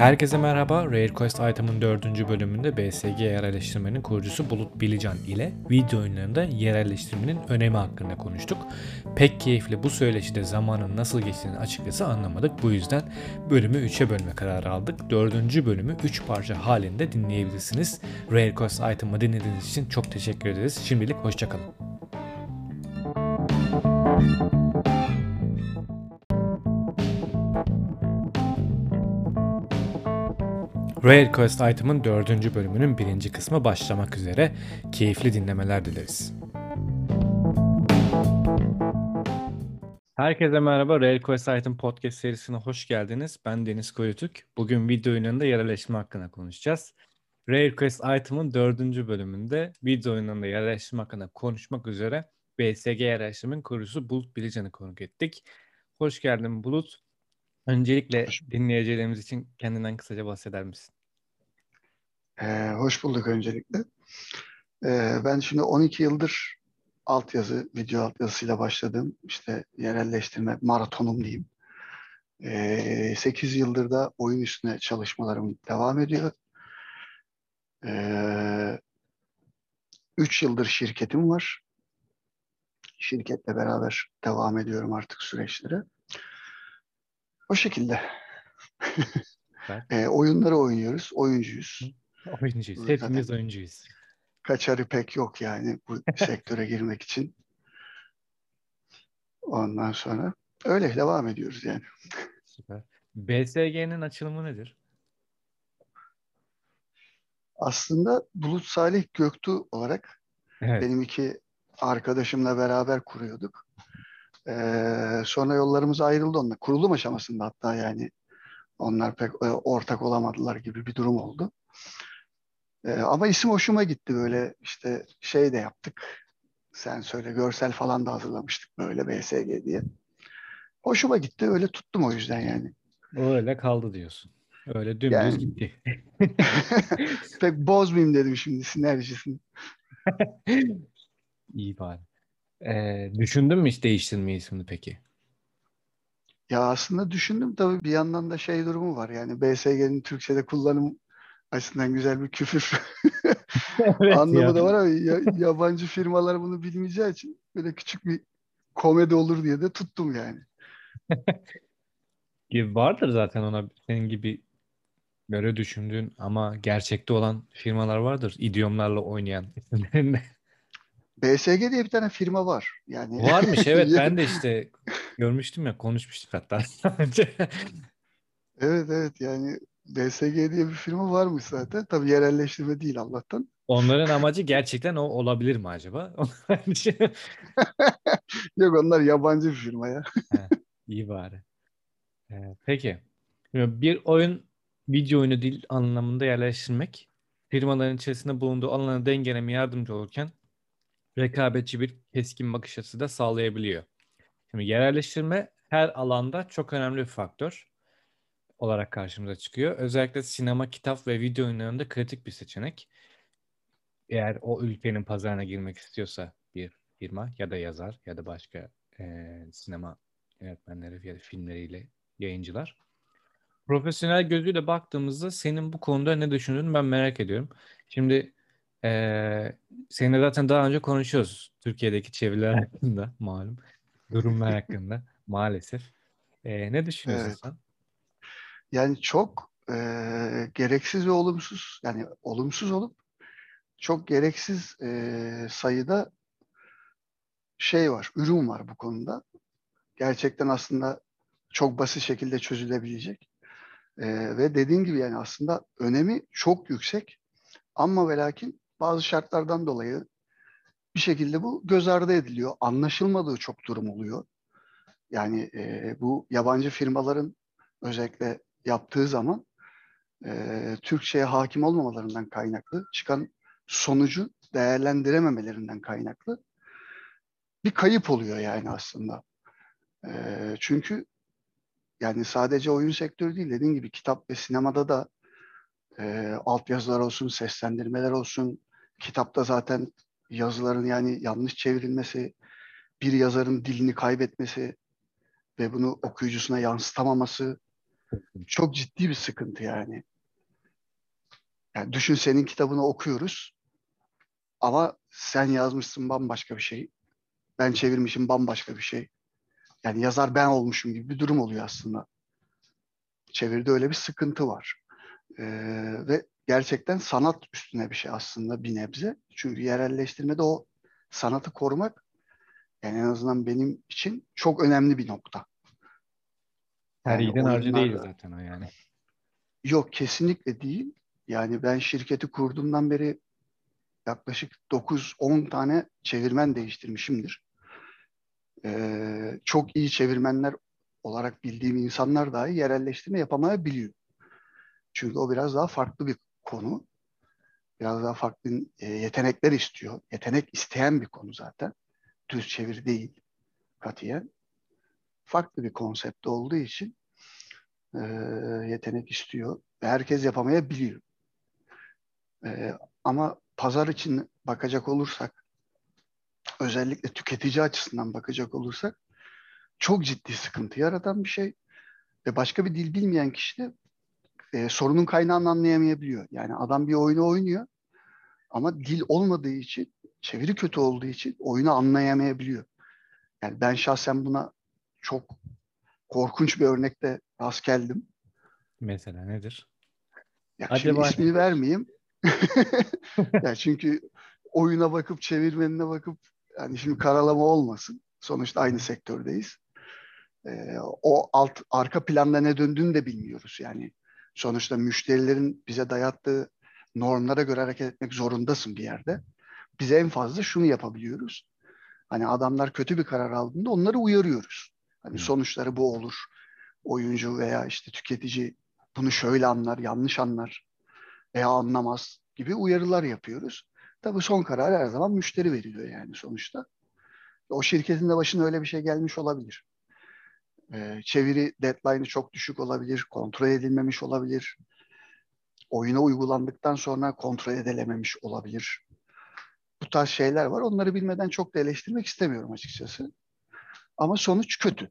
Herkese merhaba. Rare Quest Item'ın 4. bölümünde BSG yerelleştirmenin kurucusu Bulut Bilican ile video oyunlarında yerelleştirmenin önemi hakkında konuştuk. Pek keyifli bu söyleşide zamanın nasıl geçtiğini açıkçası anlamadık. Bu yüzden bölümü 3'e bölme kararı aldık. 4. bölümü 3 parça halinde dinleyebilirsiniz. Rare Quest Item'ı dinlediğiniz için çok teşekkür ederiz. Şimdilik hoşçakalın. Rare Quest Item'ın 4. bölümünün birinci kısmı başlamak üzere. Keyifli dinlemeler dileriz. Herkese merhaba. Rare Quest Item podcast serisine hoş geldiniz. Ben Deniz Koyutürk. Bugün video oyununda yerleşme hakkında konuşacağız. Rare Quest Item'ın 4. bölümünde video oyununda yerleşme hakkında konuşmak üzere BSG yerleşimin kurucusu Bulut Bilican'ı konuk ettik. Hoş geldin Bulut. Öncelikle dinleyicilerimiz için kendinden kısaca bahseder misin? Ee, hoş bulduk öncelikle. Ee, ben şimdi 12 yıldır altyazı, video altyazısıyla başladım. İşte yerelleştirme maratonum diyeyim. Ee, 8 yıldır da oyun üstüne çalışmalarım devam ediyor. Ee, 3 yıldır şirketim var. Şirketle beraber devam ediyorum artık süreçlere. O şekilde. e, oyunları oynuyoruz. Oyuncuyuz. Oyuncuyuz. Hepimiz Zaten oyuncuyuz. Kaçarı pek yok yani bu sektöre girmek için. Ondan sonra öyle devam ediyoruz yani. Süper. BSG'nin açılımı nedir? Aslında Bulut Salih Göktuğ olarak evet. benim iki arkadaşımla beraber kuruyorduk. Ee, sonra yollarımız ayrıldı onunla. Kurulum aşamasında hatta yani onlar pek e, ortak olamadılar gibi bir durum oldu. Ee, ama isim hoşuma gitti böyle işte şey de yaptık. Sen söyle görsel falan da hazırlamıştık böyle BSG diye. Hoşuma gitti öyle tuttum o yüzden yani. Öyle kaldı diyorsun. Öyle dümdüz yani, gitti. pek bozmayayım dedim şimdi sinerjisini. İyi bari. Ee, düşündün mü hiç değiştirmeyi ismini peki? Ya aslında düşündüm tabii bir yandan da şey durumu var. Yani BSG'nin Türkçe'de kullanım açısından güzel bir küfür evet anlamı ya. da var ama ya, yabancı firmalar bunu bilmeyeceği için böyle küçük bir komedi olur diye de tuttum yani. Vardır zaten ona senin gibi böyle düşündüğün ama gerçekte olan firmalar vardır. İdiomlarla oynayan isimlerinde. BSG diye bir tane firma var. Yani Varmış evet ben de işte görmüştüm ya konuşmuştuk hatta önce. evet evet yani BSG diye bir firma varmış zaten. Tabii yerelleştirme değil Allah'tan. Onların amacı gerçekten o olabilir mi acaba? Yok onlar yabancı bir firma ya. İyi bari. Ee, peki. Bir oyun video oyunu değil anlamında yerleştirmek firmaların içerisinde bulunduğu alanı dengelemeye yardımcı olurken rekabetçi bir keskin bakış açısı da sağlayabiliyor. Şimdi yerelleştirme her alanda çok önemli bir faktör olarak karşımıza çıkıyor. Özellikle sinema, kitap ve video oyunlarında kritik bir seçenek. Eğer o ülkenin pazarına girmek istiyorsa bir firma ya da yazar ya da başka e, sinema yönetmenleri ya da filmleriyle yayıncılar. Profesyonel gözüyle baktığımızda senin bu konuda ne düşündüğünü ben merak ediyorum. Şimdi ee, seninle zaten daha önce konuşuyoruz. Türkiye'deki çeviriler hakkında malum. Durumlar hakkında maalesef. Ee, ne düşünüyorsun evet. sen? Yani çok e, gereksiz ve olumsuz yani olumsuz olup çok gereksiz e, sayıda şey var, ürün var bu konuda. Gerçekten aslında çok basit şekilde çözülebilecek. E, ve dediğim gibi yani aslında önemi çok yüksek. Ama ve lakin bazı şartlardan dolayı bir şekilde bu göz ardı ediliyor. Anlaşılmadığı çok durum oluyor. Yani e, bu yabancı firmaların özellikle yaptığı zaman e, Türkçe'ye hakim olmamalarından kaynaklı çıkan sonucu değerlendirememelerinden kaynaklı bir kayıp oluyor yani aslında. E, çünkü yani sadece oyun sektörü değil dediğim gibi kitap ve sinemada da e, altyazılar olsun, seslendirmeler olsun, kitapta zaten yazıların yani yanlış çevrilmesi, bir yazarın dilini kaybetmesi ve bunu okuyucusuna yansıtamaması çok ciddi bir sıkıntı yani. Yani düşün senin kitabını okuyoruz ama sen yazmışsın bambaşka bir şey. Ben çevirmişim bambaşka bir şey. Yani yazar ben olmuşum gibi bir durum oluyor aslında. Çeviride öyle bir sıkıntı var. Ee, ve gerçekten sanat üstüne bir şey aslında bir nebze. Çünkü yerelleştirmede o sanatı korumak yani en azından benim için çok önemli bir nokta. Her Yani harcı değil zaten o yani. Yok kesinlikle değil. Yani ben şirketi kurduğumdan beri yaklaşık 9-10 tane çevirmen değiştirmişimdir. Ee, çok iyi çevirmenler olarak bildiğim insanlar dahi yerelleştirme yapamayabiliyor. Çünkü o biraz daha farklı bir konu. Biraz daha farklı e, yetenekler istiyor. Yetenek isteyen bir konu zaten. Düz çeviri değil katiyen. Farklı bir konsept olduğu için e, yetenek istiyor. Herkes yapamayabiliyor. E, ama pazar için bakacak olursak, özellikle tüketici açısından bakacak olursak, çok ciddi sıkıntı yaratan bir şey. Ve başka bir dil bilmeyen kişi de e, sorunun kaynağını anlayamayabiliyor. Yani adam bir oyunu oynuyor ama dil olmadığı için, çeviri kötü olduğu için oyunu anlayamayabiliyor. Yani ben şahsen buna çok korkunç bir örnekte rast geldim. Mesela nedir? Ya Hadi şimdi ismini vermeyeyim. ya çünkü oyuna bakıp çevirmenine bakıp yani şimdi karalama olmasın. Sonuçta aynı sektördeyiz. Ee, o alt arka planda ne döndüğünü de bilmiyoruz. Yani sonuçta müşterilerin bize dayattığı normlara göre hareket etmek zorundasın bir yerde. Biz en fazla şunu yapabiliyoruz. Hani adamlar kötü bir karar aldığında onları uyarıyoruz. Hani Hı. sonuçları bu olur. Oyuncu veya işte tüketici bunu şöyle anlar, yanlış anlar veya anlamaz gibi uyarılar yapıyoruz. Tabii son karar her zaman müşteri veriyor yani sonuçta. O şirketin de başına öyle bir şey gelmiş olabilir. Ee, çeviri deadline'ı çok düşük olabilir, kontrol edilmemiş olabilir. Oyuna uygulandıktan sonra kontrol edilememiş olabilir. Bu tarz şeyler var. Onları bilmeden çok da eleştirmek istemiyorum açıkçası. Ama sonuç kötü.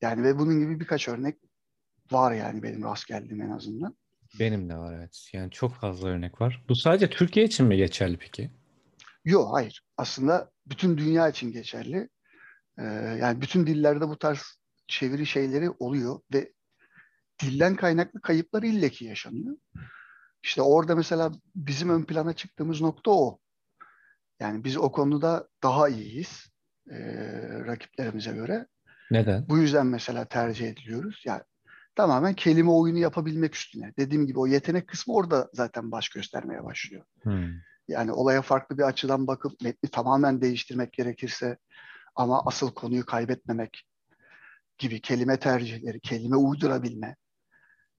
Yani ve bunun gibi birkaç örnek var yani benim rast geldiğim en azından. Benim de var evet. Yani çok fazla örnek var. Bu sadece Türkiye için mi geçerli peki? Yok hayır. Aslında bütün dünya için geçerli. Ee, yani bütün dillerde bu tarz çeviri şeyleri oluyor ve dilden kaynaklı kayıplar illeki yaşanıyor. İşte orada mesela bizim ön plana çıktığımız nokta o. Yani biz o konuda daha iyiyiz ee, rakiplerimize göre. Neden? Bu yüzden mesela tercih ediliyoruz. Yani tamamen kelime oyunu yapabilmek üstüne. Dediğim gibi o yetenek kısmı orada zaten baş göstermeye başlıyor. Hmm. Yani olaya farklı bir açıdan bakıp metni tamamen değiştirmek gerekirse ama asıl konuyu kaybetmemek gibi kelime tercihleri, kelime uydurabilme.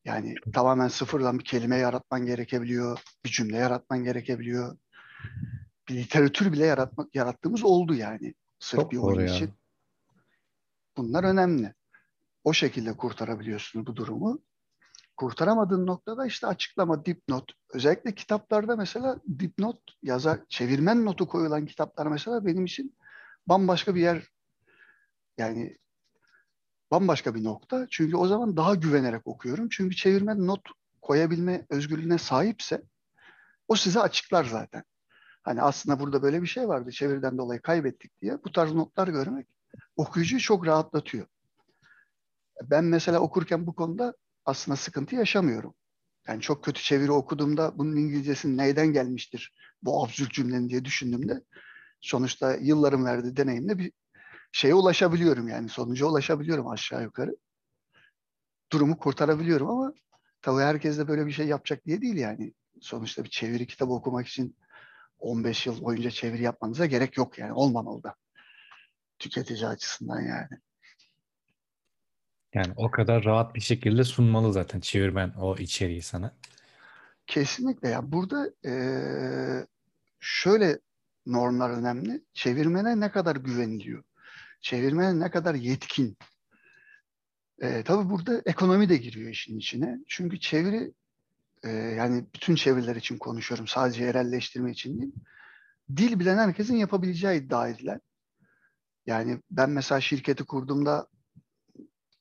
Yani tamamen sıfırdan bir kelime yaratman gerekebiliyor, bir cümle yaratman gerekebiliyor. Bir literatür bile yaratmak yarattığımız oldu yani sırf Çok bir oyun ya. için. Bunlar önemli. O şekilde kurtarabiliyorsunuz bu durumu. Kurtaramadığın noktada işte açıklama, dipnot. Özellikle kitaplarda mesela dipnot yazar, çevirmen notu koyulan kitaplar mesela benim için bambaşka bir yer yani bambaşka bir nokta. Çünkü o zaman daha güvenerek okuyorum. Çünkü çevirmen not koyabilme özgürlüğüne sahipse o size açıklar zaten. Hani aslında burada böyle bir şey vardı. Çeviriden dolayı kaybettik diye. Bu tarz notlar görmek okuyucuyu çok rahatlatıyor. Ben mesela okurken bu konuda aslında sıkıntı yaşamıyorum. Yani çok kötü çeviri okuduğumda bunun İngilizcesi neyden gelmiştir bu absürt cümlenin diye düşündüğümde sonuçta yılların verdiği deneyimle bir şeye ulaşabiliyorum yani sonuca ulaşabiliyorum aşağı yukarı. Durumu kurtarabiliyorum ama tabii herkes de böyle bir şey yapacak diye değil yani. Sonuçta bir çeviri kitabı okumak için 15 yıl boyunca çeviri yapmanıza gerek yok yani. Olmamalı da. Tüketici açısından yani. Yani o kadar rahat bir şekilde sunmalı zaten çevirmen o içeriği sana. Kesinlikle ya. Burada eee, şöyle normlar önemli. Çevirmene ne kadar güveniliyor? Çevirmene ne kadar yetkin? Eee tabii burada ekonomi de giriyor işin içine. Çünkü çeviri eee, yani bütün çeviriler için konuşuyorum. Sadece yerelleştirme için değil. Dil bilen herkesin yapabileceği iddia edilen. Yani ben mesela şirketi kurduğumda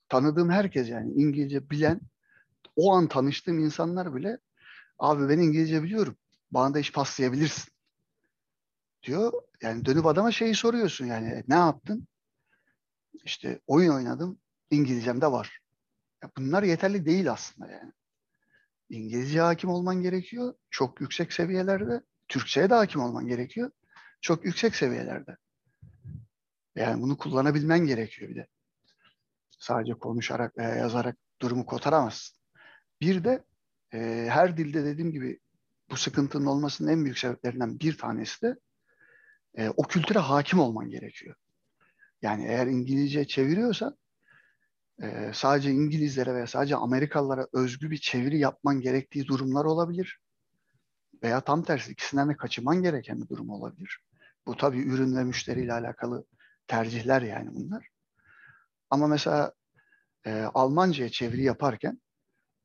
tanıdığım herkes yani İngilizce bilen o an tanıştığım insanlar bile abi ben İngilizce biliyorum. Bana da iş paslayabilirsin diyor. Yani dönüp adama şeyi soruyorsun yani "E, ne yaptın? İşte oyun oynadım. İngilizcem de var. Ya bunlar yeterli değil aslında yani. İngilizce hakim olman gerekiyor. Çok yüksek seviyelerde. Türkçe'ye de hakim olman gerekiyor. Çok yüksek seviyelerde. Yani bunu kullanabilmen gerekiyor bir de. Sadece konuşarak veya yazarak durumu kotaramazsın. Bir de e, her dilde dediğim gibi bu sıkıntının olmasının en büyük sebeplerinden bir tanesi de e, o kültüre hakim olman gerekiyor. Yani eğer İngilizce çeviriyorsan e, sadece İngilizlere veya sadece Amerikalılara özgü bir çeviri yapman gerektiği durumlar olabilir. Veya tam tersi ikisinden de kaçınman gereken bir durum olabilir. Bu tabii ürün ve müşteriyle alakalı tercihler yani bunlar. Ama mesela e, Almanca'ya çeviri yaparken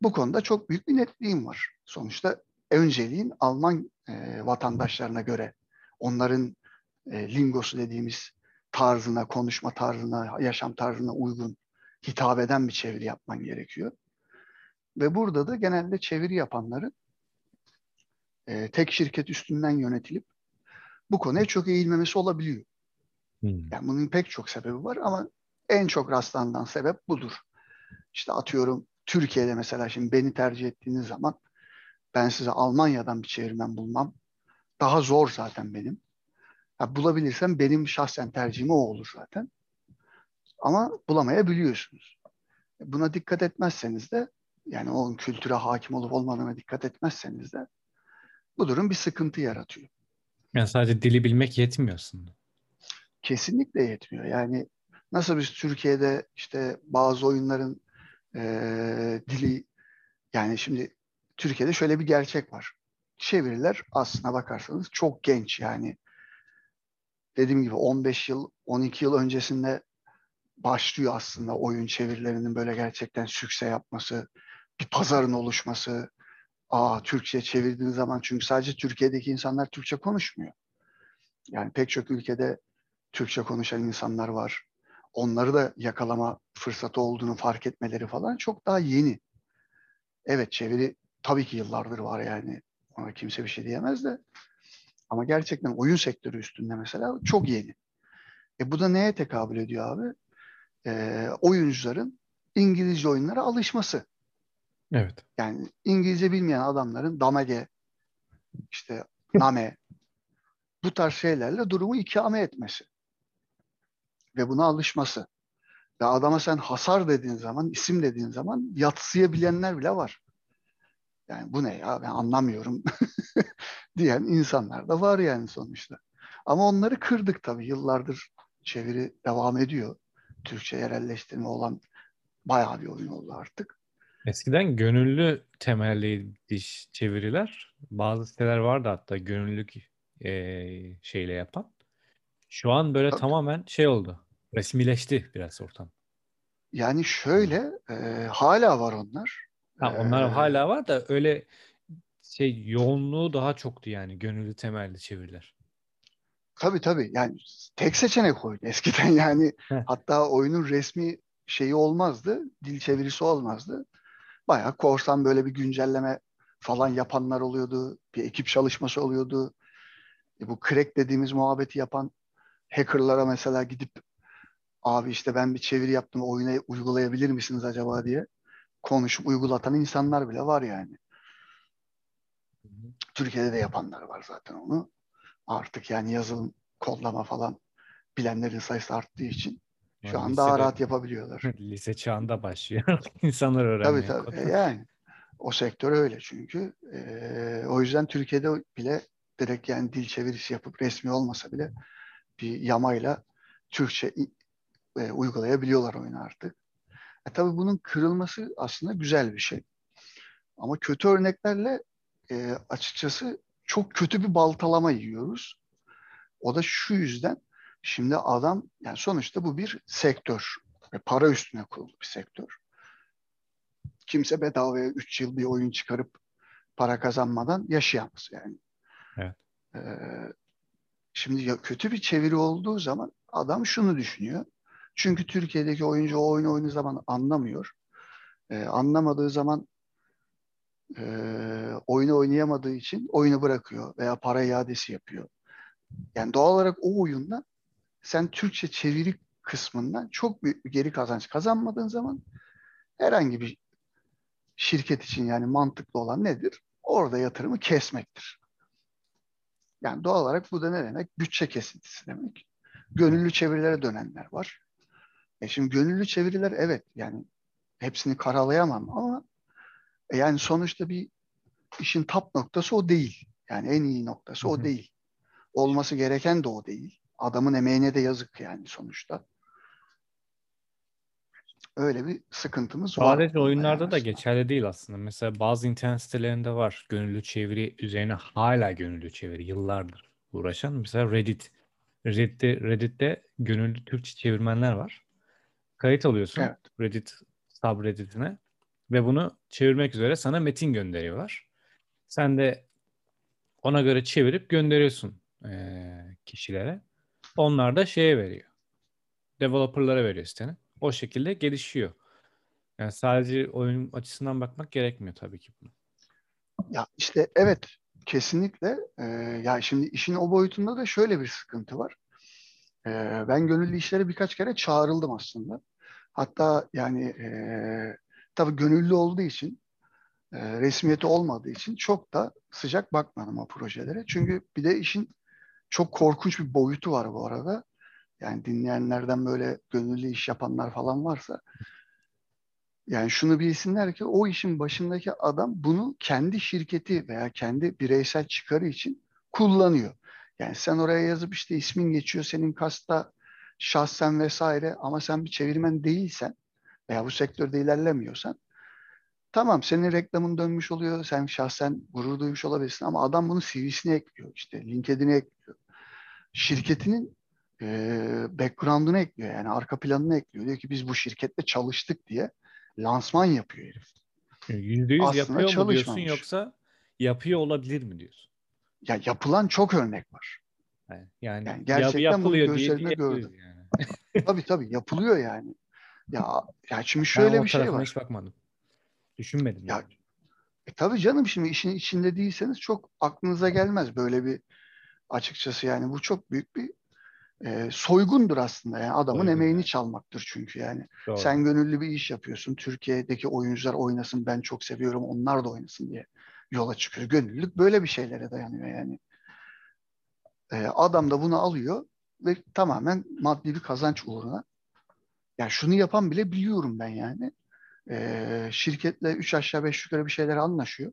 bu konuda çok büyük bir netliğim var. Sonuçta önceliğin Alman e, vatandaşlarına göre onların e, lingosu dediğimiz tarzına, konuşma tarzına, yaşam tarzına uygun hitap eden bir çeviri yapman gerekiyor. Ve burada da genelde çeviri yapanların e, tek şirket üstünden yönetilip bu konuya çok eğilmemesi olabiliyor. Hmm. Yani bunun pek çok sebebi var ama en çok rastlanan sebep budur. İşte atıyorum Türkiye'de mesela şimdi beni tercih ettiğiniz zaman ben size Almanya'dan bir çevirmen bulmam. Daha zor zaten benim. Ya bulabilirsem benim şahsen tercihim o olur zaten. Ama bulamayabiliyorsunuz. Buna dikkat etmezseniz de yani onun kültüre hakim olup olmadığına dikkat etmezseniz de bu durum bir sıkıntı yaratıyor. Yani sadece dili bilmek yetmiyor aslında. Kesinlikle yetmiyor. Yani nasıl biz Türkiye'de işte bazı oyunların eee, dili yani şimdi Türkiye'de şöyle bir gerçek var. Çeviriler aslına bakarsanız çok genç yani dediğim gibi 15 yıl 12 yıl öncesinde başlıyor aslında oyun çevirilerinin böyle gerçekten sükse yapması, bir pazarın oluşması. Aa Türkçe çevirdiğin zaman çünkü sadece Türkiye'deki insanlar Türkçe konuşmuyor. Yani pek çok ülkede Türkçe konuşan insanlar var. Onları da yakalama fırsatı olduğunu fark etmeleri falan çok daha yeni. Evet çeviri tabii ki yıllardır var yani. Ona kimse bir şey diyemez de. Ama gerçekten oyun sektörü üstünde mesela çok yeni. E bu da neye tekabül ediyor abi? Ee, oyuncuların İngilizce oyunlara alışması. Evet. Yani İngilizce bilmeyen adamların damage, işte name bu tarz şeylerle durumu ikame etmesi. Ve buna alışması. Ve adama sen hasar dediğin zaman, isim dediğin zaman yatsıyabilenler bile var. Yani bu ne ya ben anlamıyorum diyen insanlar da var yani sonuçta. Ama onları kırdık tabii. Yıllardır çeviri devam ediyor. Türkçe yerelleştirme olan bayağı bir oyun oldu artık. Eskiden gönüllü temelliydi çeviriler. Bazı siteler vardı hatta gönüllülük eee, şeyle yapan. Şu an böyle Tabii. tamamen şey oldu. Resmileşti biraz ortam. Yani şöyle e, hala var onlar. Ha, onlar Ee, hala var da öyle şey yoğunluğu daha çoktu yani gönüllü temelli çeviriler. Tabii tabii. Yani tek seçenek oydu eskiden yani. Hatta oyunun resmi şeyi olmazdı. Dil çevirisi olmazdı. Bayağı korsan böyle bir güncelleme falan yapanlar oluyordu. Bir ekip çalışması oluyordu. E bu crack dediğimiz muhabbeti yapan hackerlara mesela gidip abi işte ben bir çeviri yaptım oyuna uygulayabilir misiniz acaba diye konuşup uygulatan insanlar bile var yani. Türkiye'de de yapanlar var zaten onu. Artık yani yazılım, kodlama falan bilenlerin sayısı arttığı için şu Yani an daha rahat yapabiliyorlar. Lise çağında başlıyor insanlar Tabii öğrenmeye. tabii. kod. E Yani o sektör öyle çünkü. Ee, o yüzden Türkiye'de bile direkt yani dil çevirisi yapıp resmi olmasa bile bir yamayla Türkçe e, uygulayabiliyorlar oyunu artık. E tabii bunun kırılması aslında güzel bir şey. Ama kötü örneklerle e, açıkçası çok kötü bir baltalama yiyoruz. O da şu yüzden şimdi adam yani sonuçta bu bir sektör ve para üstüne kurulu bir sektör. Kimse bedavaya 3 yıl bir oyun çıkarıp para kazanmadan yaşayamaz yani. Evet. Ee, şimdi ya kötü bir çeviri olduğu zaman adam şunu düşünüyor. Çünkü Türkiye'deki oyuncu o oyunu oynadığı zaman anlamıyor. Ee, anlamadığı zaman e, oyunu oynayamadığı için oyunu bırakıyor veya para iadesi yapıyor. Yani doğal olarak o oyunda sen Türkçe çeviri kısmından çok büyük bir geri kazanç kazanmadığın zaman herhangi bir şirket için yani mantıklı olan nedir? Orada yatırımı kesmektir. Yani doğal olarak bu da ne demek? Bütçe kesintisi demek. Gönüllü çevirilere dönenler var. E şimdi gönüllü çeviriler evet yani hepsini karalayamam ama e yani sonuçta bir işin tap noktası o değil. Yani en iyi noktası o değil. Olması gereken de o değil. Adamın emeğine de yazık yani sonuçta. Öyle bir sıkıntımız var. Sadece oyunlarda yani da geçerli değil aslında. Mesela bazı internet sitelerinde var. Gönüllü çeviri üzerine hala gönüllü çeviri yıllardır uğraşan. Mesela Reddit. Reddit'te, Reddit'te gönüllü Türkçe çevirmenler var. Kayıt alıyorsun Evet. Reddit subreddit'ine ve bunu çevirmek üzere sana metin gönderiyorlar. Sen de ona göre çevirip gönderiyorsun eee, kişilere. Onlar da şeye veriyor. Developer'lara veriyor siteni. O şekilde gelişiyor. Yani sadece oyun açısından bakmak gerekmiyor tabii ki buna. Ya işte evet kesinlikle. Ee, ya şimdi işin o boyutunda da şöyle bir sıkıntı var. Ee, ben gönüllü işlere birkaç kere çağrıldım aslında. Hatta yani e, tabii gönüllü olduğu için e, resmiyeti olmadığı için çok da sıcak bakmadım o projelere. Çünkü bir de işin çok korkunç bir boyutu var bu arada. Yani dinleyenlerden böyle gönüllü iş yapanlar falan varsa yani şunu bilsinler ki o işin başındaki adam bunu kendi şirketi veya kendi bireysel çıkarı için kullanıyor. Yani sen oraya yazıp işte ismin geçiyor senin kasta şahsen vesaire ama sen bir çevirmen değilsen veya bu sektörde ilerlemiyorsan tamam senin reklamın dönmüş oluyor sen şahsen gurur duymuş olabilirsin ama adam bunu CV'sine ekliyor işte LinkedIn'e ekliyor. Şirketinin e, background'unu ekliyor yani arka planını ekliyor. Diyor ki biz bu şirkette çalıştık diye lansman yapıyor herif. %100 Aslında yapıyor mu diyorsun yoksa yapıyor olabilir mi diyorsun? Ya yapılan çok örnek var. Yani, yani, Yani yap- gerçekten bunu yapılıyor diye gördüm. yani. Tabii tabii yapılıyor yani. Ya ya şimdi Ben şöyle o bir şey var. hiç bakmadım. Düşünmedim Ya yani. E tabii canım şimdi işin içinde değilseniz çok aklınıza gelmez böyle bir açıkçası yani bu çok büyük bir e, soygundur aslında yani adamın Soygun, emeğini evet. çalmaktır çünkü yani. Doğru. Sen gönüllü bir iş yapıyorsun. Türkiye'deki oyuncular oynasın ben çok seviyorum onlar da oynasın diye yola çıkıyor. Gönüllülük böyle bir şeylere dayanıyor yani. E, adam da bunu alıyor ve tamamen maddi bir kazanç uğruna. Yani şunu yapan bile biliyorum ben yani. E, şirketle üç aşağı beş yukarı bir şeyler anlaşıyor.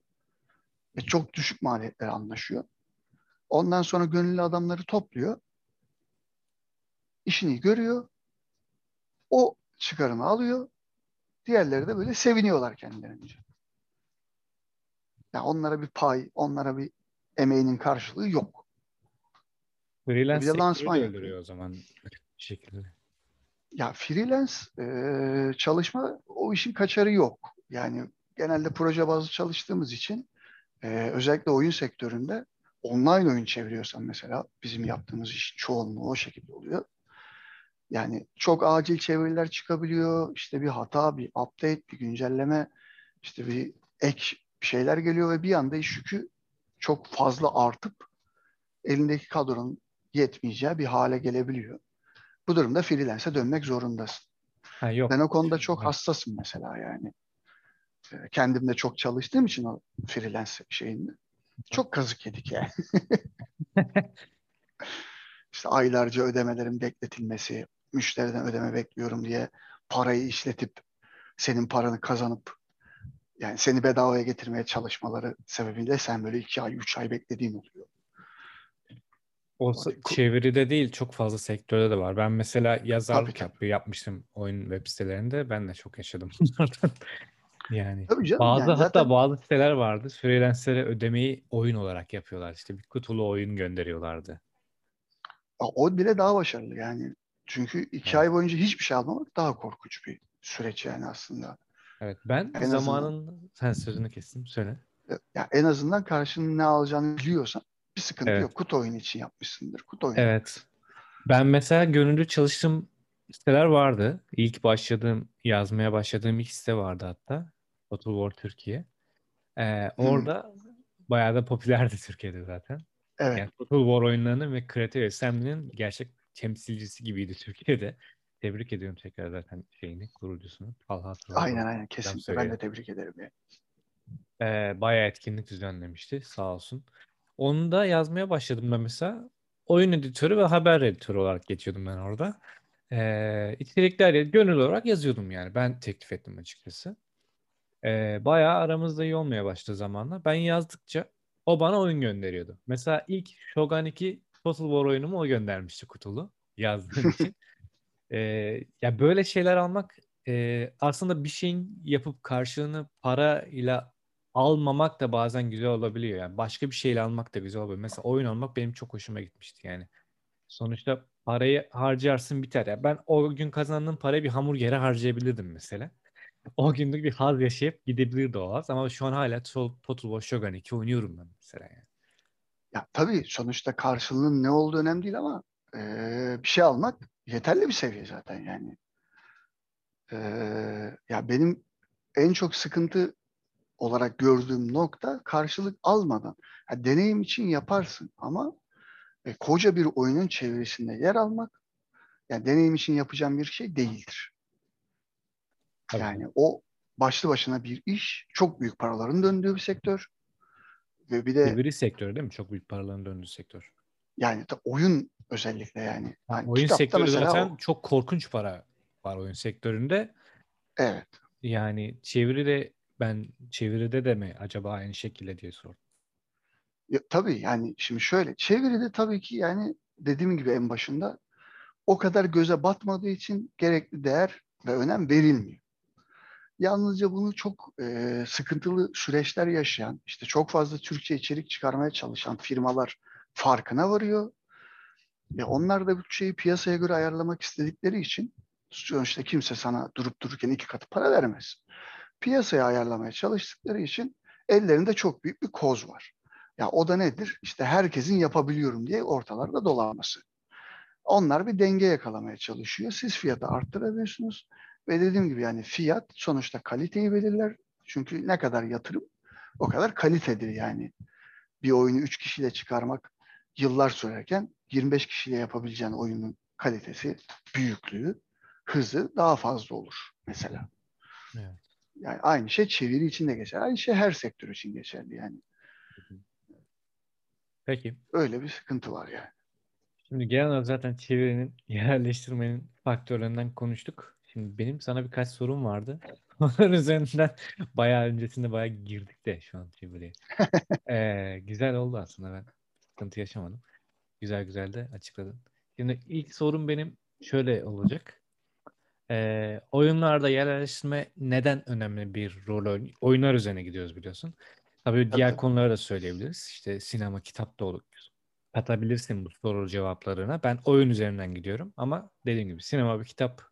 Ve çok düşük maliyetlere anlaşıyor. Ondan sonra gönüllü adamları topluyor. işini görüyor. O çıkarını alıyor. Diğerleri de böyle seviniyorlar kendilerince. Yani onlara bir pay, onlara bir emeğinin karşılığı yok. Freelance Bir de lansman öldürüyor o zaman bir şekilde. Ya freelance e, çalışma o işin kaçarı yok. Yani genelde proje bazlı çalıştığımız için e, özellikle oyun sektöründe online oyun çeviriyorsan mesela bizim yaptığımız iş çoğunluğu o şekilde oluyor. Yani çok acil çeviriler çıkabiliyor. İşte bir hata, bir update, bir güncelleme, işte bir ek şeyler geliyor ve bir anda iş yükü çok fazla artıp elindeki kadronun yetmeyeceği bir hale gelebiliyor. Bu durumda freelance'e dönmek zorundasın. Ha yok. Ben o konuda çok Evet. hassasım mesela yani. Ee, Kendim de çok çalıştığım için o freelance şeyinde. Çok kazık yedik yani. işte aylarca ödemelerin bekletilmesi, müşteriden ödeme bekliyorum diye parayı işletip senin paranı kazanıp yani seni bedavaya getirmeye çalışmaları sebebiyle sen böyle iki ay, üç ay beklediğin oluyor. O çeviride değil çok fazla sektörde de var. Ben mesela yazarlık tabii. yap- yapmıştım oyun web sitelerinde. Ben de çok yaşadım bunlardan. Yani Tabii canım bazı yani hatta zaten bazı siteler vardı. Freelancer'e ödemeyi oyun olarak yapıyorlar. İşte bir kutulu oyun gönderiyorlardı. o bile daha başarılı yani. Çünkü iki Evet. ay boyunca hiçbir şey almamak daha korkunç bir süreç yani aslında. Evet ben En azından. zamanında sen sözünü kestim söyle. Ya en azından karşının ne alacağını biliyorsan bir sıkıntı Evet. yok. Kutu oyunu için yapmışsındır. Kutu oyunu Evet. Ben mesela gönüllü çalıştığım siteler vardı. İlk başladığım, yazmaya başladığım ilk site vardı hatta. Total War Türkiye. Ee, Hmm, orada bayağı da popülerdi Türkiye'de zaten. evet. Yani Total War oyunlarının ve Creative Assembly'nin gerçek temsilcisi gibiydi Türkiye'de. Tebrik ediyorum tekrar zaten şeyini, kurucusunu. Talha. Aynen aynen kesinlikle. Ben de tebrik ederim. Yani. Ee, bayağı etkinlik düzenlemişti sağ olsun. Onu da yazmaya başladım ben mesela. Oyun editörü ve haber editörü olarak geçiyordum ben orada. Ee, içerikler gönül olarak yazıyordum yani. Ben teklif ettim açıkçası. Ee, bayağı aramızda iyi olmaya başladı zamanla. Ben yazdıkça o bana oyun gönderiyordu. Mesela ilk Shogun 2 Total War oyunumu o göndermişti kutulu yazdığım için. Ee, ya böyle şeyler almak e, aslında bir şeyin yapıp karşılığını parayla almamak da bazen güzel olabiliyor. Yani başka bir şeyle almak da güzel olabiliyor. Mesela oyun almak benim çok hoşuma gitmişti yani. Sonuçta parayı harcarsın biter. Ya ben o gün kazandığım parayı bir hamburgere harcayabilirdim mesela. O günlük bir haz yaşayıp gidebilirdi o haz. Ama şu an hala Total War Shogun 2 oynuyorum ben mesela yani. Ya tabii sonuçta karşılığının ne olduğu önemli değil ama e, bir şey almak yeterli bir seviye zaten yani. E, ya benim en çok sıkıntı olarak gördüğüm nokta karşılık almadan. Ha, deneyim için yaparsın ama e, koca bir oyunun çevresinde yer almak yani deneyim için yapacağım bir şey değildir. Tabii Yani o başlı başına bir iş, çok büyük paraların döndüğü bir sektör ve bir de Çeviri sektörü değil mi? Çok büyük paraların döndüğü sektör. yani da oyun özellikle yani. Ha, Hani oyun sektörü zaten o, çok korkunç para var oyun sektöründe. evet. Yani çeviri de ben çeviride de mi acaba aynı şekilde diye sordum. Ya, tabii yani şimdi şöyle çeviride tabii ki yani dediğim gibi en başında o kadar göze batmadığı için gerekli değer ve önem verilmiyor. Yalnızca bunu çok e, sıkıntılı süreçler yaşayan, işte çok fazla Türkçe içerik çıkarmaya çalışan firmalar farkına varıyor. Ve onlar da bütçeyi piyasaya göre ayarlamak istedikleri için sonuçta kimse sana durup dururken iki katı para vermez. Piyasaya ayarlamaya çalıştıkları için ellerinde çok büyük bir koz var. Ya o da nedir? İşte herkesin yapabiliyorum diye ortalarda dolanması. Onlar bir denge yakalamaya çalışıyor. Siz fiyatı arttırabiliyorsunuz. Ve dediğim gibi yani fiyat sonuçta kaliteyi belirler. Çünkü ne kadar yatırım o kadar kalitedir yani. Bir oyunu 3 kişiyle çıkarmak yıllar sürerken 25 kişiyle yapabileceğin oyunun kalitesi, büyüklüğü, hızı daha fazla olur mesela. Evet. Yani aynı şey çeviri için de geçer. Aynı şey her sektör için geçerli yani. Peki. Öyle bir sıkıntı var yani. Şimdi genel olarak zaten çevirinin, yerleştirmenin faktörlerinden konuştuk. Şimdi benim sana birkaç sorum vardı. Onlar üzerinden bayağı öncesinde bayağı girdik de şu an çeviriye. Ee, güzel oldu aslında ben sıkıntı yaşamadım. Güzel güzel de açıkladın. Şimdi ilk sorum benim şöyle olacak. Ee, oyunlarda yerleştirme neden önemli bir rol oynuyor? Oyunlar üzerine gidiyoruz biliyorsun. Tabii Tabii diğer tabii. konulara da söyleyebiliriz. İşte sinema, kitap da olur. Katabilirsin bu soru cevaplarına. Ben oyun üzerinden gidiyorum ama dediğim gibi sinema ve kitap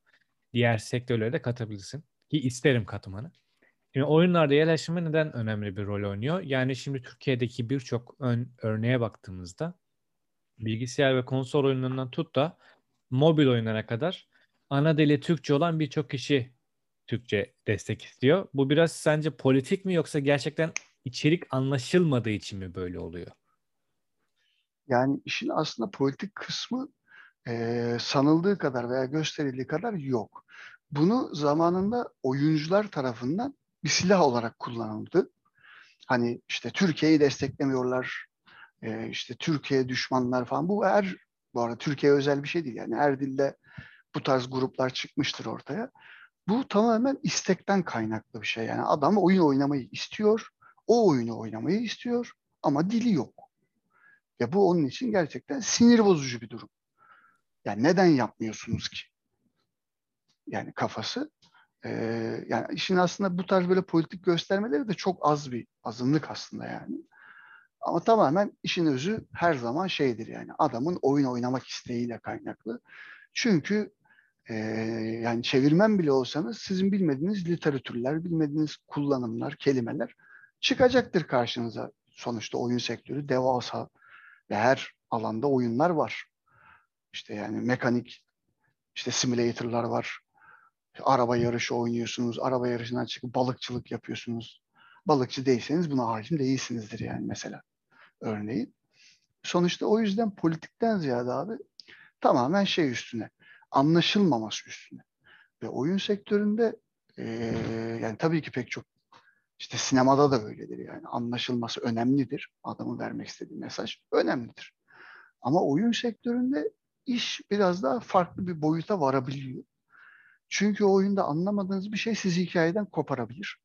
diğer sektörlere de katabilirsin. Ki isterim katmanı. Şimdi oyunlarda yerleştirme neden önemli bir rol oynuyor? Yani şimdi Türkiye'deki birçok ön, örneğe baktığımızda bilgisayar ve konsol oyunlarından tut da mobil oyunlara kadar ana dili Türkçe olan birçok kişi Türkçe destek istiyor. Bu biraz sence politik mi yoksa gerçekten içerik anlaşılmadığı için mi böyle oluyor? Yani işin aslında politik kısmı e, sanıldığı kadar veya gösterildiği kadar yok. Bunu zamanında oyuncular tarafından bir silah olarak kullanıldı. Hani işte Türkiye'yi desteklemiyorlar, e, işte Türkiye düşmanlar falan. Bu her, bu arada Türkiye özel bir şey değil. Yani her dilde bu tarz gruplar çıkmıştır ortaya. Bu tamamen istekten kaynaklı bir şey. Yani adam oyun oynamayı istiyor, o oyunu oynamayı istiyor ama dili yok. Ve bu onun için gerçekten sinir bozucu bir durum. Yani neden yapmıyorsunuz ki? Yani kafası. Ee, yani işin aslında bu tarz böyle politik göstermeleri de çok az bir azınlık aslında yani. Ama tamamen işin özü her zaman şeydir yani adamın oyun oynamak isteğiyle kaynaklı. Çünkü e, yani çevirmen bile olsanız sizin bilmediğiniz literatürler, bilmediğiniz kullanımlar, kelimeler çıkacaktır karşınıza. Sonuçta oyun sektörü devasa ve her alanda oyunlar var. İşte yani mekanik işte simülatörler var. Araba yarışı oynuyorsunuz. Araba yarışından çıkıp balıkçılık yapıyorsunuz. Balıkçı değilseniz buna hakim değilsinizdir yani mesela. Örneğin. Sonuçta o yüzden politikten ziyade abi tamamen şey üstüne. Anlaşılmaması üstüne. Ve oyun sektöründe e, yani tabii ki pek çok işte sinemada da öyledir yani. Anlaşılması önemlidir. Adamın vermek istediği mesaj önemlidir. Ama oyun sektöründe iş biraz daha farklı bir boyuta varabiliyor. Çünkü o oyunda anlamadığınız bir şey sizi hikayeden koparabilir.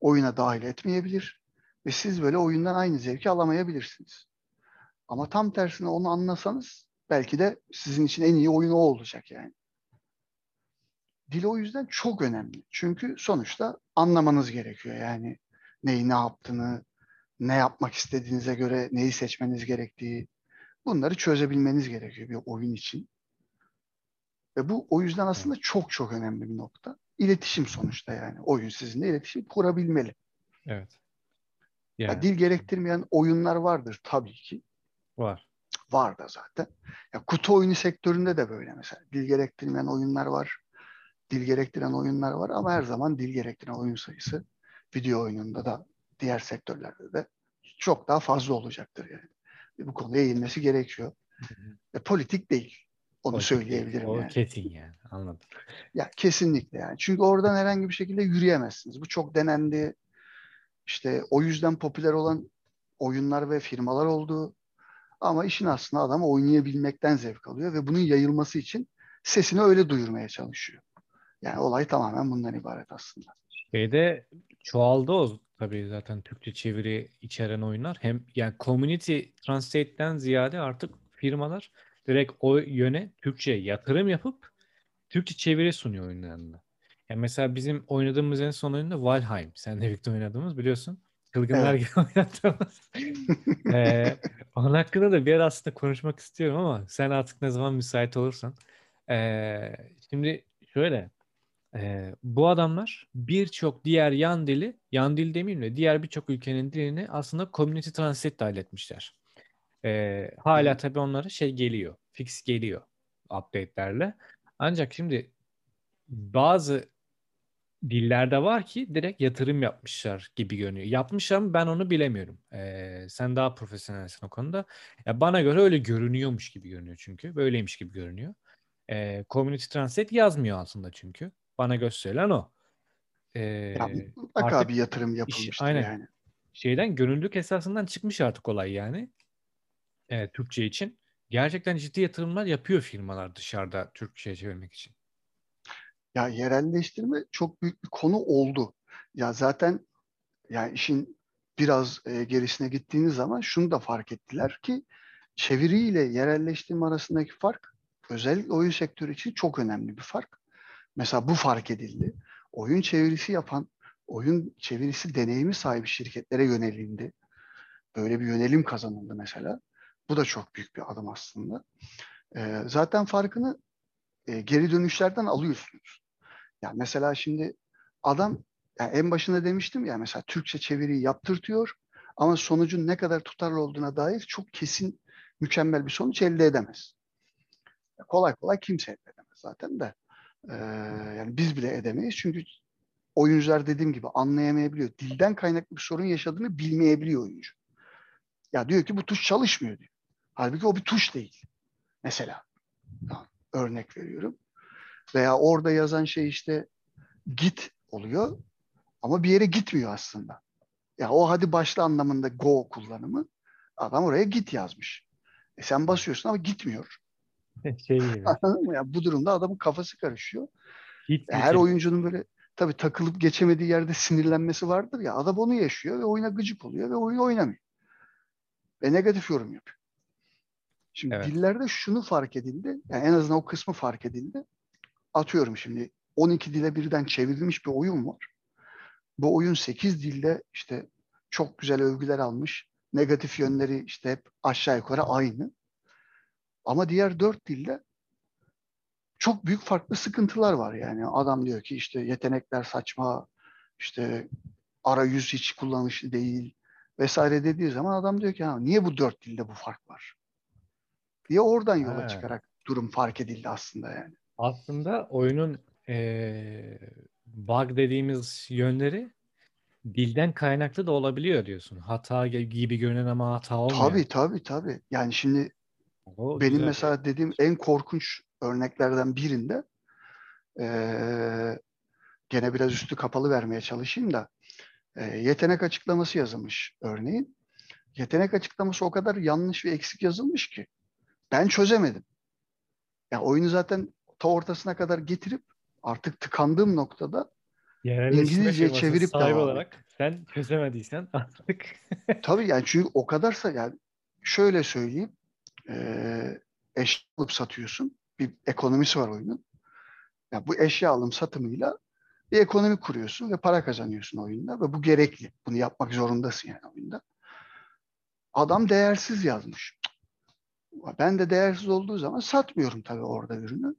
Oyuna dahil etmeyebilir. Ve siz böyle oyundan aynı zevki alamayabilirsiniz. Ama tam tersine onu anlasanız belki de sizin için en iyi oyun o olacak yani. Dil o yüzden çok önemli. Çünkü sonuçta anlamanız gerekiyor. Yani neyi ne yaptığını, ne yapmak istediğinize göre neyi seçmeniz gerektiği bunları çözebilmeniz gerekiyor bir oyun için. Ve bu o yüzden aslında çok çok önemli bir nokta. İletişim sonuçta yani. Oyun sizinle iletişim kurabilmeli. Evet. Yani. Ya, dil gerektirmeyen oyunlar vardır tabii ki. Var. Var da zaten. Ya, kutu oyunu sektöründe de böyle mesela. Dil gerektirmeyen oyunlar var. Dil gerektiren oyunlar var ama her zaman dil gerektiren oyun sayısı video oyununda da diğer sektörlerde de çok daha fazla olacaktır yani. Bu konuya eğilmesi gerekiyor. Hı hı. E, politik değil. Onu politik söyleyebilirim. O yani. kesin yani. Anladım. Ya kesinlikle yani. Çünkü oradan herhangi bir şekilde yürüyemezsiniz. Bu çok denendi. İşte o yüzden popüler olan oyunlar ve firmalar oldu. Ama işin aslında adam oynayabilmekten zevk alıyor ve bunun yayılması için sesini öyle duyurmaya çalışıyor. Yani olay tamamen bundan ibaret aslında. Şeyde çoğaldı o tabii zaten Türkçe çeviri içeren oyunlar. Hem yani community translate'den ziyade artık firmalar direkt o yöne Türkçe yatırım yapıp Türkçe çeviri sunuyor oyunlarında. Yani mesela bizim oynadığımız en son oyunda Valheim. Senle birlikte oynadığımız biliyorsun. Çılgınlar Evet. gibi oynadığımız. Ee, onun hakkında da bir ara aslında konuşmak istiyorum ama sen artık ne zaman müsait olursan. Ee, şimdi şöyle ee, bu adamlar birçok diğer yan dili, yan dil demeyeyim de diğer birçok ülkenin dilini aslında community translate dahil etmişler. Ee, hala tabii onlara şey geliyor, fix geliyor update'lerle. Ancak şimdi bazı dillerde var ki direkt yatırım yapmışlar gibi görünüyor. Yapmışlar mı ben onu bilemiyorum. Ee, sen daha profesyonelsin o konuda. Ya bana göre öyle görünüyormuş gibi görünüyor çünkü. Böyleymiş gibi görünüyor. Ee, community Translate yazmıyor aslında çünkü. Bana gösterilen o. Ee, Ya mutlaka artık bir yatırım iş, yapılmıştır aynen yani. şeyden gönüllülük esasından çıkmış artık olay yani. Ee, Türkçe için. Gerçekten ciddi yatırımlar yapıyor firmalar dışarıda Türkçe'ye çevirmek için. Ya yerelleştirme çok büyük bir konu oldu. Ya zaten yani işin biraz e, gerisine gittiğiniz zaman şunu da fark ettiler ki çeviriyle yerelleştirme arasındaki fark özellikle oyun sektörü için çok önemli bir fark. Mesela bu fark edildi. Oyun çevirisi yapan, oyun çevirisi deneyimi sahibi şirketlere yönelildi. Böyle bir yönelim kazanıldı mesela. Bu da çok büyük bir adım aslında. E, zaten farkını e, geri dönüşlerden alıyorsunuz. Yani mesela şimdi adam yani en başında demiştim ya mesela Türkçe çeviriyi yaptırtıyor ama sonucun ne kadar tutarlı olduğuna dair çok kesin mükemmel bir sonuç elde edemez. Kolay kolay kimse elde edemez zaten de. Ee, yani biz bile edemeyiz çünkü oyuncular dediğim gibi anlayamayabiliyor. Dilden kaynaklı bir sorun yaşadığını bilmeyebiliyor oyuncu. Ya diyor ki bu tuş çalışmıyor diyor. Halbuki o bir tuş değil. Mesela örnek veriyorum. Veya orada yazan şey işte git oluyor ama bir yere gitmiyor aslında. Ya o hadi başla anlamında go kullanımı. Adam oraya git yazmış. E sen basıyorsun ama gitmiyor. şey gibi. Anladın mı? Ya bu durumda adamın kafası karışıyor. Hit Her oyuncunun böyle tabii takılıp geçemediği yerde sinirlenmesi vardır ya. Adam onu yaşıyor ve oyuna gıcık oluyor ve oyunu oynamıyor. Ve negatif yorum yapıyor. Şimdi evet. dillerde şunu fark edildi. Yani en azından o kısmı fark edildi. Atıyorum şimdi 12 dile birden çevrilmiş bir oyun var. Bu oyun 8 dilde işte çok güzel övgüler almış. Negatif yönleri işte hep aşağı yukarı aynı. Ama diğer 4 dilde çok büyük farklı sıkıntılar var yani. Adam diyor ki işte yetenekler saçma, işte arayüz hiç kullanışlı değil vesaire dediği zaman adam diyor ki niye bu dört dilde bu fark var? Diye oradan yola ha. çıkarak durum fark edildi aslında yani. Aslında oyunun eee bug dediğimiz yönleri dilden kaynaklı da olabiliyor diyorsun. Hata gibi görünen ama hata olmayan. Tabii tabii tabii. Yani şimdi O benim güzel. mesela dediğim en korkunç örneklerden birinde eee, gene biraz üstü kapalı vermeye çalışayım da eee, yetenek açıklaması yazılmış örneğin. Yetenek açıklaması o kadar yanlış ve eksik yazılmış ki ben çözemedim. Ya oyunu zaten ta ortasına kadar getirip artık tıkandığım noktada İngilizce çevirip devam olarak sen çözemediysen artık tabii yani çünkü o kadarsa yani şöyle söyleyeyim eee eşya alıp satıyorsun. Bir ekonomisi var oyunun. Ya bu eşya alım satımıyla bir ekonomi kuruyorsun ve para kazanıyorsun oyunda ve bu gerekli. Bunu yapmak zorundasın yani oyunda. Adam değersiz yazmış. Ben de değersiz olduğu zaman satmıyorum tabii orada ürünü.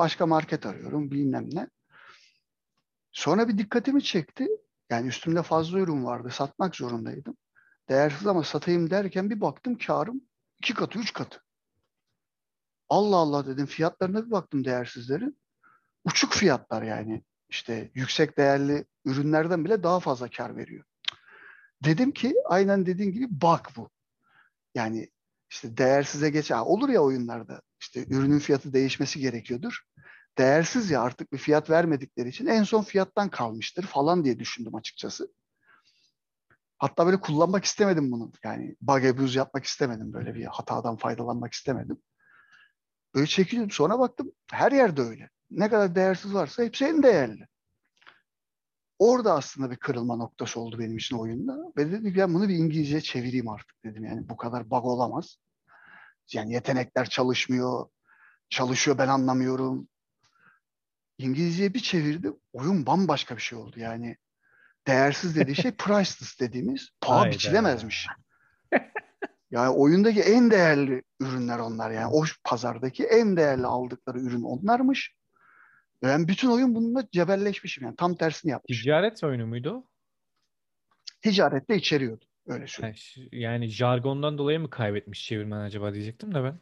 Başka market arıyorum bilmem ne. Sonra bir dikkatimi çekti. Yani üstümde fazla ürün vardı. Satmak zorundaydım. Değersiz ama satayım derken bir baktım karım iki katı, üç katı. Allah Allah dedim fiyatlarına bir baktım değersizlerin. Uçuk fiyatlar yani. İşte yüksek değerli ürünlerden bile daha fazla kar veriyor. Dedim ki aynen dediğin gibi bak bu. Yani işte değersize geç. Ha, olur ya oyunlarda işte ürünün fiyatı değişmesi gerekiyordur. Değersiz ya artık bir fiyat vermedikleri için en son fiyattan kalmıştır falan diye düşündüm açıkçası. Hatta böyle kullanmak istemedim bunu. Yani bug abuse yapmak istemedim. Böyle bir hatadan faydalanmak istemedim. Böyle çekildim. Sonra baktım her yerde öyle. Ne kadar değersiz varsa hepsi en değerli. Orada aslında bir kırılma noktası oldu benim için oyunda. Ve dedim ben bunu bir İngilizce çevireyim artık dedim. Yani bu kadar bug olamaz. Yani yetenekler çalışmıyor. Çalışıyor ben anlamıyorum. İngilizceye bir çevirdim. Oyun bambaşka bir şey oldu. Yani değersiz dediği şey priceless dediğimiz paha biçilemezmiş. Yani oyundaki en değerli ürünler onlar yani. O pazardaki en değerli aldıkları ürün onlarmış. Ben bütün oyun bununla cebelleşmişim yani. Tam tersini yapmışım. ticaret oyunu muydu? Ticarette içeriyordu. Öyle söyleyeyim. Yani, jargondan dolayı mı kaybetmiş çevirmen acaba diyecektim de ben.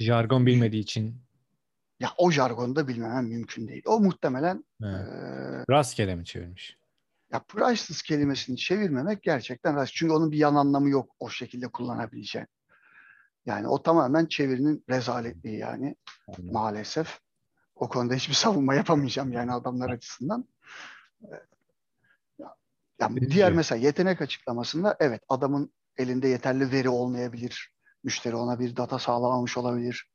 Jargon bilmediği için. Ya o jargonu da bilmem mümkün değil. O muhtemelen eee, Rastgele mi çevirmiş? ya priceless kelimesini çevirmemek gerçekten rast. Çünkü onun bir yan anlamı yok o şekilde kullanabileceğin. Yani o tamamen çevirinin rezaletliği yani Anladım. maalesef. O konuda hiçbir savunma yapamayacağım yani adamlar açısından. Ya- ya Üzücü. diğer mesela yetenek açıklamasında evet adamın elinde yeterli veri olmayabilir. Müşteri ona bir data sağlamamış olabilir.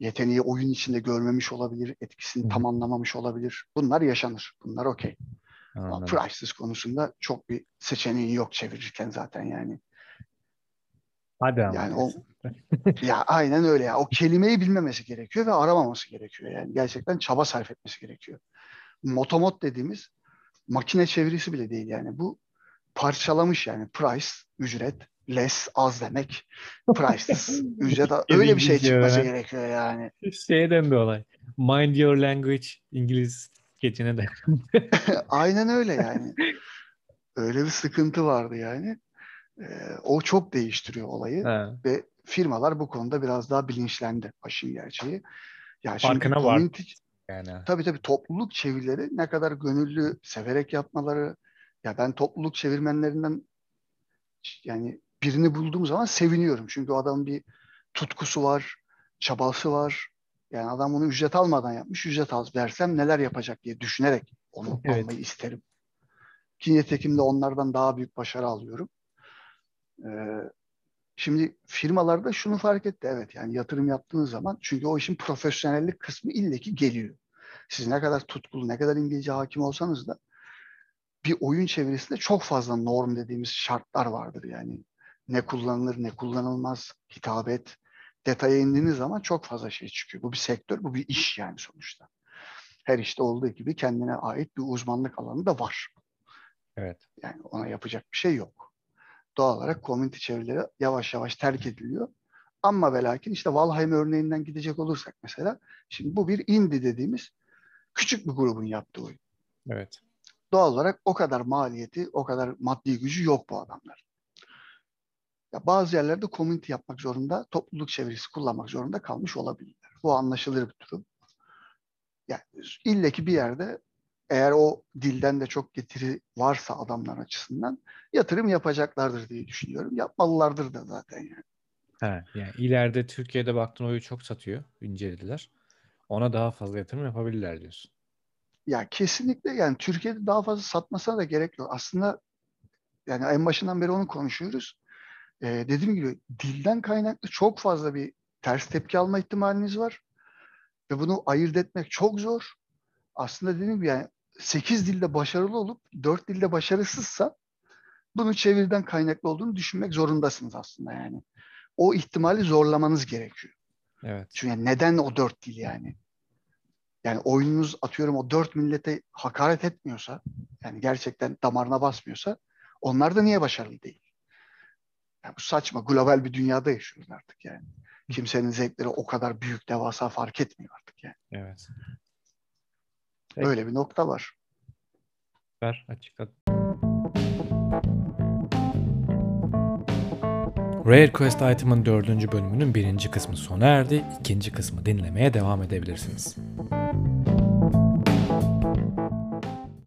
Yeteneği oyun içinde görmemiş olabilir. Etkisini Hı tam anlamamış olabilir. Bunlar yaşanır. Bunlar okey. Ama priceless konusunda çok bir seçeneği yok çevirirken zaten yani. Hadi ama. Yani o ya aynen öyle ya. O kelimeyi bilmemesi gerekiyor ve aramaması gerekiyor. Yani gerçekten çaba sarf etmesi gerekiyor. Motomot dediğimiz makine çevirisi bile değil yani. Bu parçalamış yani. Price, ücret, less, az demek. Priceless, ücret. Öyle bir şey çıkması öğren. gerekiyor yani. Şeye döndü olay. Mind your language İngiliz geçine de. aynen öyle yani. Öyle bir sıkıntı vardı yani. Ee, o çok değiştiriyor olayı. Ha. Ve firmalar bu konuda biraz daha bilinçlendi başın gerçeği. Ya şimdi Farkına var. community, Yani. tabii tabii topluluk çevirileri ne kadar gönüllü, severek yapmaları. Ya ben topluluk çevirmenlerinden yani birini bulduğum zaman seviniyorum. Çünkü o adamın bir tutkusu var, çabası var. Yani adam bunu ücret almadan yapmış. Ücret al versem neler yapacak diye düşünerek onu Evet. almayı isterim. Ki nitekim de onlardan daha büyük başarı alıyorum. Ee, şimdi firmalarda şunu fark etti. Evet yani yatırım yaptığınız zaman çünkü o işin profesyonellik kısmı illeki geliyor. Siz ne kadar tutkulu, ne kadar İngilizce hakim olsanız da bir oyun çevirisinde çok fazla norm dediğimiz şartlar vardır yani. Ne kullanılır, ne kullanılmaz, hitabet, detaya indiğiniz zaman çok fazla şey çıkıyor. Bu bir sektör, bu bir iş yani sonuçta. Her işte olduğu gibi kendine ait bir uzmanlık alanı da var. Evet. Yani ona yapacak bir şey yok. Doğal olarak community çevreleri yavaş yavaş terk ediliyor. Ama ve lakin işte Valheim örneğinden gidecek olursak mesela, şimdi bu bir indie dediğimiz küçük bir grubun yaptığı oyun. Evet. Doğal olarak o kadar maliyeti, o kadar maddi gücü yok bu adamlar. Ya bazı yerlerde community yapmak zorunda, topluluk çevirisi kullanmak zorunda kalmış olabilirler. Bu anlaşılır bir durum. Yani ille ki bir yerde eğer o dilden de çok getiri varsa adamlar açısından yatırım yapacaklardır diye düşünüyorum. Yapmalılardır da zaten yani. Ha, yani ileride Türkiye'de baktın oyu çok satıyor. incelediler. Ona daha fazla yatırım yapabilirler diyorsun. Ya kesinlikle yani Türkiye'de daha fazla satmasına da gerek yok. Aslında yani en başından beri onu konuşuyoruz. Ee, dediğim gibi dilden kaynaklı çok fazla bir ters tepki alma ihtimaliniz var. Ve bunu ayırt etmek çok zor. Aslında dediğim gibi yani 8 dilde başarılı olup 4 dilde başarısızsa bunu çeviriden kaynaklı olduğunu düşünmek zorundasınız aslında yani. O ihtimali zorlamanız gerekiyor. Evet. Çünkü neden o dört dil yani? Yani oyununuz atıyorum o dört millete hakaret etmiyorsa, yani gerçekten damarına basmıyorsa onlar da niye başarılı değil? Yani bu saçma. Global bir dünyada yaşıyoruz artık yani. Kimsenin zevkleri o kadar büyük, devasa fark etmiyor artık yani. Evet. Peki. Böyle bir nokta var. Ver açıkla. Rare Quest Item'ın dördüncü bölümünün birinci kısmı sona erdi. İkinci kısmı dinlemeye devam edebilirsiniz.